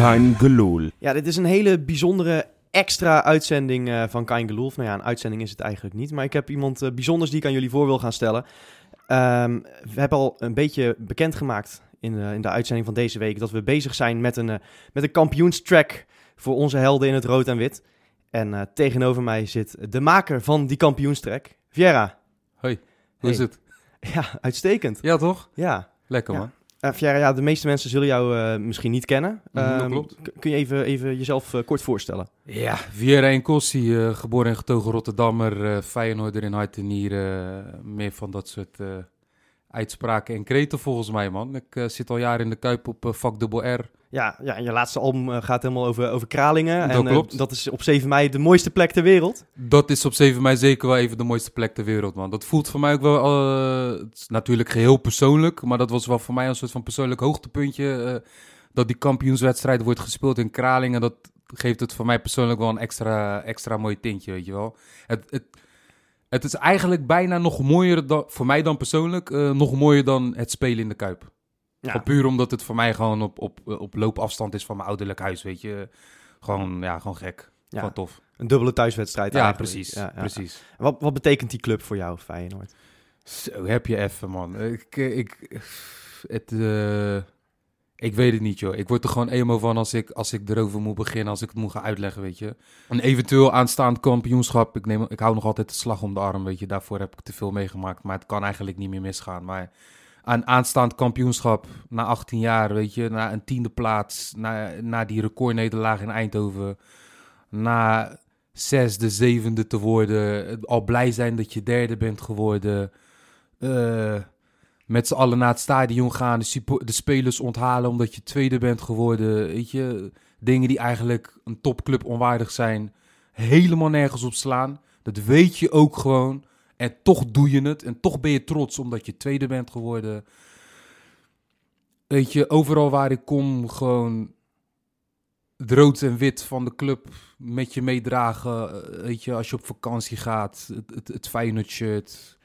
Kein Geloel. Ja, dit is een hele bijzondere extra uitzending eh, van Kain Geloof. Nou ja, een uitzending is het eigenlijk niet. Maar ik heb iemand eh, bijzonders die ik aan jullie voor wil gaan stellen. Ehm, we hebben al een beetje bekendgemaakt in, de- in de uitzending van deze week... dat we bezig zijn met een, eh, met een kampioenstrack voor onze helden in het rood en wit. En eh, tegenover mij zit de maker van die kampioenstrack, Viera. Hoi, hoe Hey. is het? Ja, uitstekend. Ja, toch? Ja. Lekker Ja. Viera, ja, de meeste mensen zullen jou eh, misschien niet kennen. Mhm, dat Ehm, klopt. Kun je even, even jezelf eh, kort voorstellen? Ja, Viera en Kossi, eh, geboren en getogen Rotterdammer, eh Feyenoorder in hart en nieren. eh, meer van dat soort eh, uitspraken en kreten volgens mij, man. Ik zit al jaren in de Kuip op eh, vak dubbel R. Ja, ja, en je laatste album eh, gaat helemaal over, over Kralingen. Dat en, eh, dat is op 7 mei de mooiste plek ter wereld. Dat is op 7 mei zeker wel even de mooiste plek ter wereld, man. Dat voelt voor mij ook wel, eh, het is natuurlijk geheel persoonlijk, maar dat was wel voor mij een soort van persoonlijk hoogtepuntje. dat die kampioenswedstrijd wordt gespeeld in Kralingen, dat geeft het voor mij persoonlijk wel een extra, extra mooi tintje, weet je wel. Het, het, het is eigenlijk bijna nog mooier, dan, voor mij dan persoonlijk, nog mooier dan het spelen in de Kuip. Ja. Gewoon puur omdat het voor mij gewoon op, op, op loopafstand is van mijn ouderlijk huis, weet je. Gewoon, ja, gewoon gek. Ja, Gewoon tof. een dubbele thuiswedstrijd Ja, eigenlijk. precies. Ja, ja. precies. Wat, wat betekent die club voor jou, Feyenoord? Zo, heb je even, man. Ik, ik, het, eh, ik weet het niet, joh. Ik word er gewoon emo van als ik, als ik erover moet beginnen, als ik het moet gaan uitleggen, weet je. Een eventueel aanstaand kampioenschap, ik, neem, ik hou nog altijd de slag om de arm, weet je. Daarvoor heb ik te veel meegemaakt, maar het kan eigenlijk niet meer misgaan. Maar een aanstaand kampioenschap na 18 jaar, weet je, na een tiende plaats, na, na die recordnederlaag in Eindhoven, na zesde, zevende te worden, al blij zijn dat je derde bent geworden, eh, met z'n allen naar het stadion gaan, de, de spelers onthalen omdat je tweede bent geworden, weet je, dingen die eigenlijk een topclub onwaardig zijn, helemaal nergens op slaan. Dat weet je ook gewoon. En toch doe je het. En toch ben je trots omdat je tweede bent geworden. Weet je, overal waar ik kom, gewoon het rood en wit van de club met je meedragen. Eh, Weet je, als je op vakantie gaat, het, het, Feyenoord-shirt.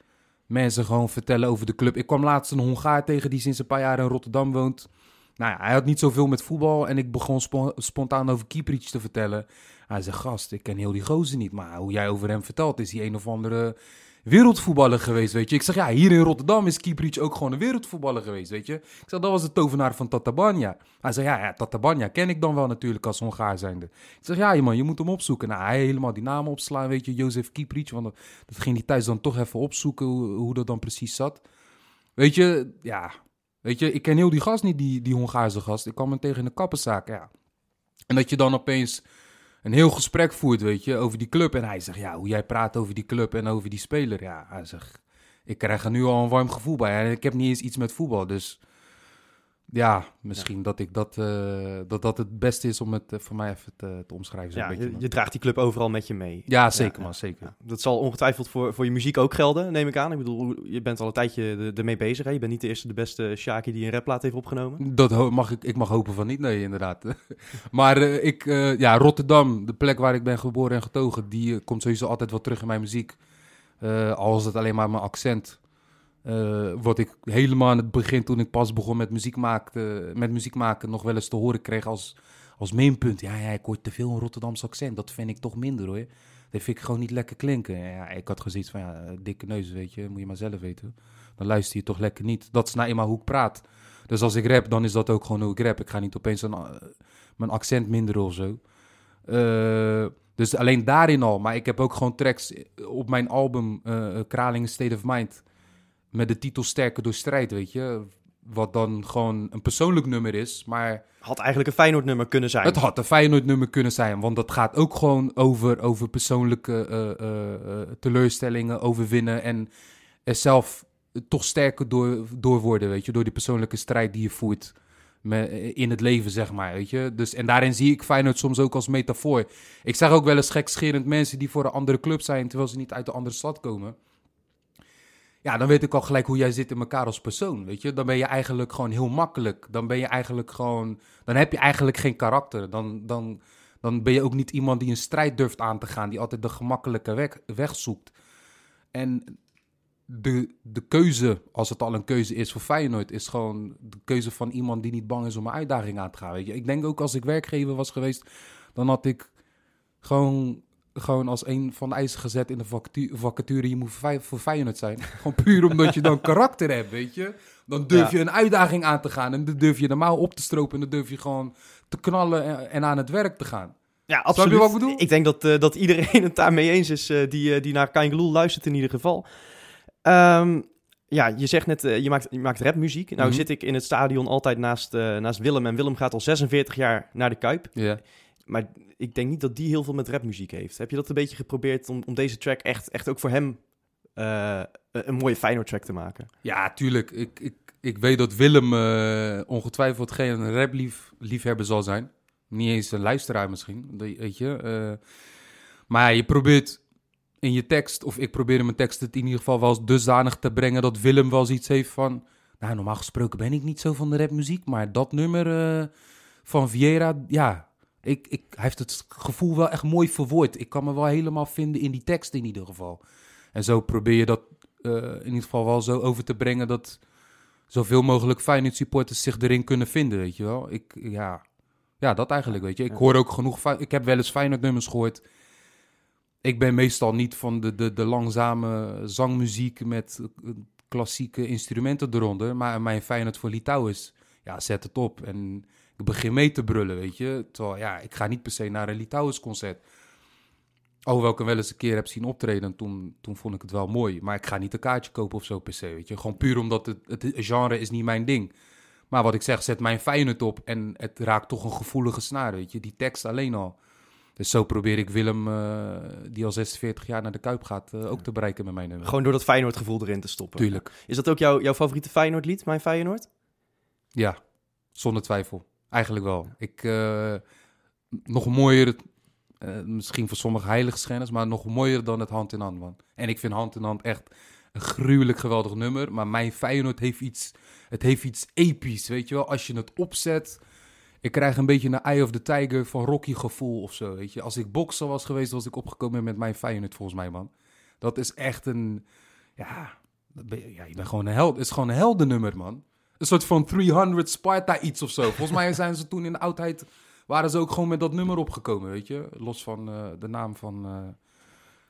Mensen gewoon vertellen over de club. Ik kwam laatst een Hongaar tegen die sinds een paar jaar in Rotterdam woont. Nou ja, hij had niet zoveel met voetbal en ik begon spo- spontaan over Kieprich te vertellen. Hij zei, gast, ik ken heel die gozer niet, maar hoe jij over hem vertelt, is hij een of andere wereldvoetballer geweest, weet je. Ik zeg, ja, hier in Rotterdam is Kieprich ook gewoon een wereldvoetballer geweest, weet je. Ik zeg, dat was de tovenaar van Tatabanya. Hij zei, ja, ja, Tatabanya ken ik dan wel natuurlijk als Hongaar zijnde. Ik zeg, ja, man, je moet hem opzoeken. Nou, hij helemaal die namen opslaan, weet je, Jozef Kieprich, want dat, dat ging hij thuis dan toch even opzoeken, hoe, hoe dat dan precies zat. Weet je, ja, weet je, ik ken heel die gast niet, die, die Hongaarse gast. Ik kwam hem tegen in de kappenzaak, ja. En dat je dan opeens een heel gesprek voert, weet je, over die club. En hij zegt, ja, hoe jij praat over die club en over die speler. Ja, hij zegt, ik krijg er nu al een warm gevoel bij. En ik heb niet eens iets met voetbal, dus... Ja, misschien dat ik dat, eh, dat dat het beste is om het eh, voor mij even te, te omschrijven. Ja, beetje, je, draagt die club overal met je mee. ja, zeker Ja, man, zeker. Dat zal ongetwijfeld voor, voor je muziek ook gelden, neem ik aan. Ik bedoel, je bent al een tijdje er- ermee bezig. Hè? Je bent niet de eerste, de beste Shaki die een rapplaat heeft opgenomen. Dat mag ik, ik mag hopen van niet, nee, inderdaad. maar eh, ik, ja, Rotterdam, de plek waar ik ben geboren en getogen, die komt sowieso altijd wel terug in mijn muziek. Al is het alleen maar mijn accent. Eh, wat ik helemaal aan het begin, toen ik pas begon met muziek, maakte, met muziek maken, nog wel eens te horen kreeg als, als mainpunt. Ja, ja, ik hoor te veel een Rotterdamse accent. Dat vind ik toch minder hoor. Dat vind ik gewoon niet lekker klinken. Ja, ik had gezien van, ja, dikke neus, weet je, moet je maar zelf weten. Dan luister je toch lekker niet. Dat is nou eenmaal hoe ik praat. Dus als ik rap, dan is dat ook gewoon hoe ik rap. Ik ga niet opeens een, eh, mijn accent minderen of zo. Eh, dus alleen daarin al. Maar ik heb ook gewoon tracks op mijn album Kralingen State of Mind. Met de titel Sterker door strijd, weet je. Wat dan gewoon een persoonlijk nummer is. Maar Had eigenlijk een Feyenoord nummer kunnen zijn. het had een Feyenoord nummer kunnen zijn. Want dat gaat ook gewoon over, over persoonlijke eh, eh, teleurstellingen, overwinnen. En er zelf toch sterker door, door worden, weet je. Door die persoonlijke strijd die je voert me- in het leven, zeg maar, weet je. Dus, en daarin zie ik Feyenoord soms ook als metafoor. Ik zeg ook wel eens gekscherend mensen die voor een andere club zijn... terwijl ze niet uit de andere stad komen. Ja, dan weet ik al gelijk hoe jij zit in elkaar als persoon, weet je. Dan ben je eigenlijk gewoon heel makkelijk. Dan ben je eigenlijk gewoon... Dan heb je eigenlijk geen karakter. Dan, dan, dan ben je ook niet iemand die een strijd durft aan te gaan... die altijd de gemakkelijke weg, weg zoekt. En de, de keuze, als het al een keuze is voor Feyenoord... is gewoon de keuze van iemand die niet bang is om een uitdaging aan te gaan, weet je. Ik denk ook als ik werkgever was geweest... dan had ik gewoon gewoon als een van de eisen gezet in de vacature, vacature je moet voor Fey- voor Feyenoord zijn. Gewoon puur omdat je dan karakter hebt, weet je. Dan durf Ja. je een uitdaging aan te gaan en dan durf je mouw op te stropen en dan durf je gewoon te knallen en, en aan het werk te gaan. Ja, je absoluut. wat ik bedoel? Ik denk dat, eh, dat iedereen het daarmee eens is eh, die, eh, die naar Kain Geloel luistert in ieder geval. Ehm, ja, je zegt net, je, maakt, je maakt rapmuziek. Nou Mhm. zit ik in het stadion altijd naast, naast Willem. En Willem gaat al 46 jaar naar de Kuip. Ja. Maar ik denk niet dat die heel veel met rapmuziek heeft. Heb je dat een beetje geprobeerd om, om deze track echt, echt ook voor hem eh, een mooie Feyenoord track te maken? Ja, tuurlijk. Ik, ik, ik weet dat Willem eh, ongetwijfeld geen rapliefhebber zal zijn. Niet eens een luisteraar misschien, weet je. eh. maar je probeert in je tekst, of ik probeer in mijn tekst het in ieder geval wel eens dusdanig te brengen dat Willem wel eens iets heeft van... Nou, normaal gesproken ben ik niet zo van de rapmuziek, maar dat nummer van Vieira, ja... Ik, ik, hij heeft het gevoel wel echt mooi verwoord. Ik kan me wel helemaal vinden in die tekst in ieder geval. En zo probeer je dat eh, in ieder geval wel zo over te brengen dat zoveel mogelijk Feyenoord supporters zich erin kunnen vinden, weet je wel. Ik, ja, ja, dat eigenlijk, weet je. Ik hoor ook genoeg, ik heb wel eens Feyenoord nummers gehoord. Ik ben meestal niet van de, de, de langzame zangmuziek met eh, klassieke instrumenten eronder, maar mijn Feyenoord voor Litouwers, ja, zet het op. En ik begin mee te brullen, weet je. Terwijl, ja, ik ga niet per se naar een Litouwers concert. Alhoewel ik hem wel eens een keer heb zien optreden, toen, toen vond ik het wel mooi. Maar ik ga niet een kaartje kopen of zo per se, weet je. Gewoon puur omdat het, het genre is niet mijn ding. Maar wat ik zeg, zet mijn Feyenoord op en het raakt toch een gevoelige snaar, weet je. Die tekst alleen al. Dus zo probeer ik Willem, eh, die al 46 jaar naar de Kuip gaat, eh, ook te bereiken met mijn nummer. Gewoon door dat Feyenoord gevoel erin te stoppen. Tuurlijk. Is dat ook jouw, jouw favoriete Feyenoord lied, Mijn Feyenoord? Ja, zonder twijfel. Eigenlijk wel. Ik, eh, nog mooier, eh, misschien voor sommige heiligschennis, maar nog mooier dan het hand in hand, man. En ik vind hand in hand echt een gruwelijk geweldig nummer. Maar mijn Feyenoord heeft iets, het heeft iets episch, weet je wel. Als je het opzet, ik krijg een beetje een Eye of the Tiger van Rocky gevoel of zo, weet je. Als ik bokser was geweest, was ik opgekomen met mijn Feyenoord, volgens mij, man. Dat is echt een, ja, ja je bent gewoon een held. Het is gewoon een heldennummer, man. Een soort van 300 Sparta iets of zo. Volgens mij zijn ze toen in de oudheid... waren ze ook gewoon met dat nummer opgekomen, weet je? Los van eh, de naam van, eh,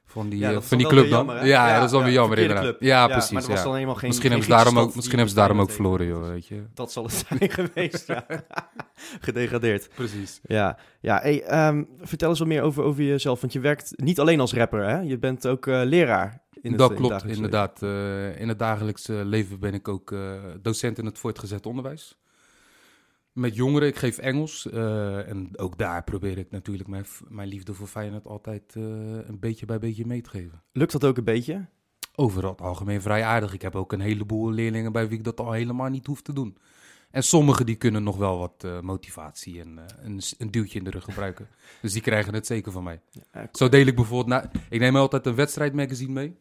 van die, Ja, eh, van die club dan. jammer, ja, Ja, dat is dan weer jammer inderdaad. Ja, precies. maar was ja. dan helemaal geen- misschien geen hebben ze daarom ook, misschien hebben ze daarom ook verloren, joh, weet je? Dat zal het zijn geweest, ja. Gedegradeerd. Precies. Ja, ja hey, ehm, vertel eens wat meer over, over jezelf. Want je werkt niet alleen als rapper, hè? Je bent ook leraar. In het, dat in het klopt, inderdaad. Eh, in het dagelijks eh, leven ben ik ook eh, docent in het voortgezet onderwijs. Met jongeren, ik geef Engels. eh, en ook daar probeer ik natuurlijk mijn, mijn liefde voor Feyenoord altijd eh, een beetje bij beetje mee te geven. Lukt dat ook een beetje? Over het algemeen vrij aardig. Ik heb ook een heleboel leerlingen bij wie ik dat al helemaal niet hoef te doen. En sommigen die kunnen nog wel wat eh, motivatie en eh, een, een duwtje in de rug gebruiken. dus die krijgen het zeker van mij. Ja, Zo deel ik bijvoorbeeld... Na, ik neem altijd een wedstrijdmagazine mee.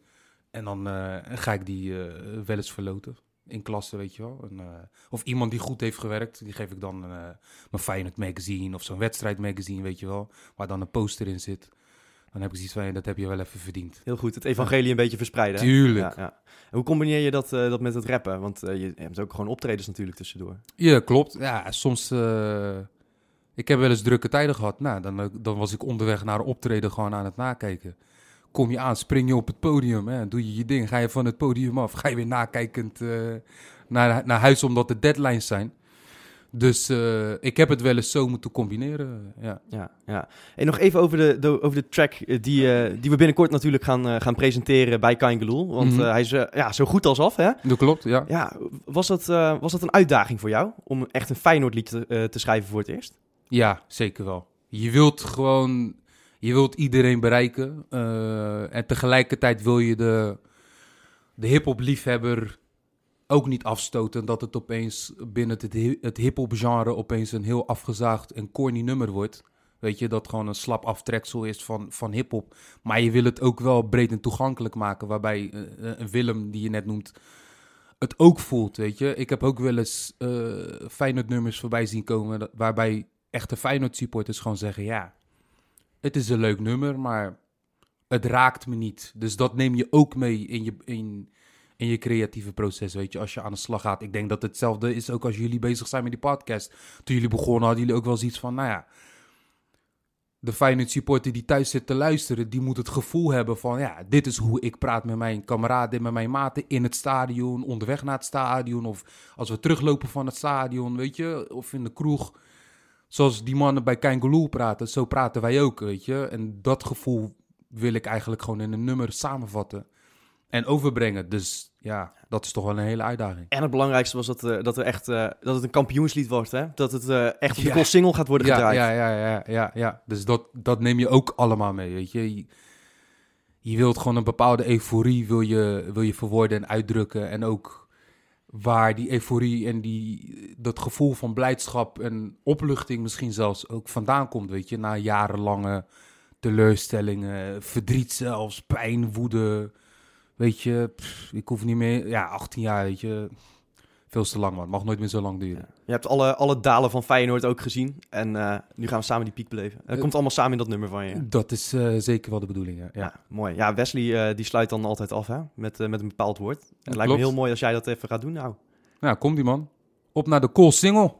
En dan eh, ga ik die eh, wel eens verloten. In klassen, weet je wel. En, eh, of iemand die goed heeft gewerkt, die geef ik dan mijn Feyenoord magazine of zo'n wedstrijdmagazine, weet je wel. Waar dan een poster in zit. Dan heb ik zoiets van, dat heb je wel even verdiend. Heel goed, het evangelie een beetje verspreiden. hè? Tuurlijk. Ja, ja. Hoe combineer je dat, dat met het rappen? Want je hebt ook gewoon optredens natuurlijk tussendoor. Ja, klopt. Ja, soms... ik heb wel eens drukke tijden gehad. Nou, dan, dan was ik onderweg naar een optreden gewoon aan het nakijken. Kom je aan, spring je op het podium, hè, doe je je ding, ga je van het podium af, ga je weer nakijkend eh, naar, naar huis omdat er deadlines zijn. Dus eh, ik heb het wel eens zo moeten combineren, ja. Ja, ja. En nog even over de, de- over de track eh, die, die we binnenkort natuurlijk gaan, gaan presenteren bij Kain Geloel. Want Mhm. hij is ja, zo goed als af, hè? Dat klopt, ja. Ja, was dat, was dat een uitdaging voor jou? Om echt een Feyenoord lied te, te schrijven voor het eerst? Ja, zeker wel. Je wilt gewoon, je wilt iedereen bereiken. eh, en tegelijkertijd wil je de, de hip-hop liefhebber ook niet afstoten dat het opeens binnen het, het hip-hop genre opeens een heel afgezaagd en corny nummer wordt. Weet je, dat gewoon een slap aftreksel is van, van hip-hop. Maar je wil het ook wel breed en toegankelijk maken. Waarbij eh, eh, Willem, die je net noemt, het ook voelt. Weet je, ik heb ook wel eens eh Feyenoord nummers voorbij zien komen. Waarbij echte Feyenoord supporters gewoon zeggen: Ja, het is een leuk nummer, maar het raakt me niet. Dus dat neem je ook mee in je, in, in je creatieve proces, weet je, als je aan de slag gaat. Ik denk dat hetzelfde is ook als jullie bezig zijn met die podcast. Toen jullie begonnen hadden jullie ook wel zoiets van, nou ja, de Feyenoord supporter die thuis zit te luisteren, die moet het gevoel hebben van, ja, dit is hoe ik praat met mijn kameraden, met mijn maten in het stadion, onderweg naar het stadion, of als we teruglopen van het stadion, weet je, of in de kroeg. Zoals die mannen bij Kein praten, zo praten wij ook, weet je. En dat gevoel wil ik eigenlijk gewoon in een nummer samenvatten en overbrengen. Dus ja, dat is toch wel een hele uitdaging. En het belangrijkste was dat, eh, dat, er echt, eh, dat het een kampioenslied wordt, hè? Dat het eh, echt op de Ja. cool single gaat worden Ja, gedraaid. ja, ja, ja, ja, ja. Dus dat, dat neem je ook allemaal mee, weet je. Je, je wilt gewoon een bepaalde euforie wil je, wil je verwoorden en uitdrukken. En ook waar die euforie en die, dat gevoel van blijdschap en opluchting misschien zelfs ook vandaan komt, weet je. Na jarenlange teleurstellingen, verdriet zelfs, pijn, woede. Weet je, ik hoef niet meer... Ja, 18 jaar, weet je. Veel te lang, man. Mag nooit meer zo lang duren. Je hebt alle, alle dalen van Feyenoord ook gezien. En eh, nu gaan we samen die piek beleven. Het Eh, komt allemaal samen in dat nummer van je. Dat is eh, zeker wel de bedoeling, ja. Ja, ja. mooi. Ja, Wesley die sluit dan altijd af hè? Met, met een bepaald woord. Het lijkt me heel mooi als jij dat even gaat doen nou. Ja, komt die man. Op naar de cool single.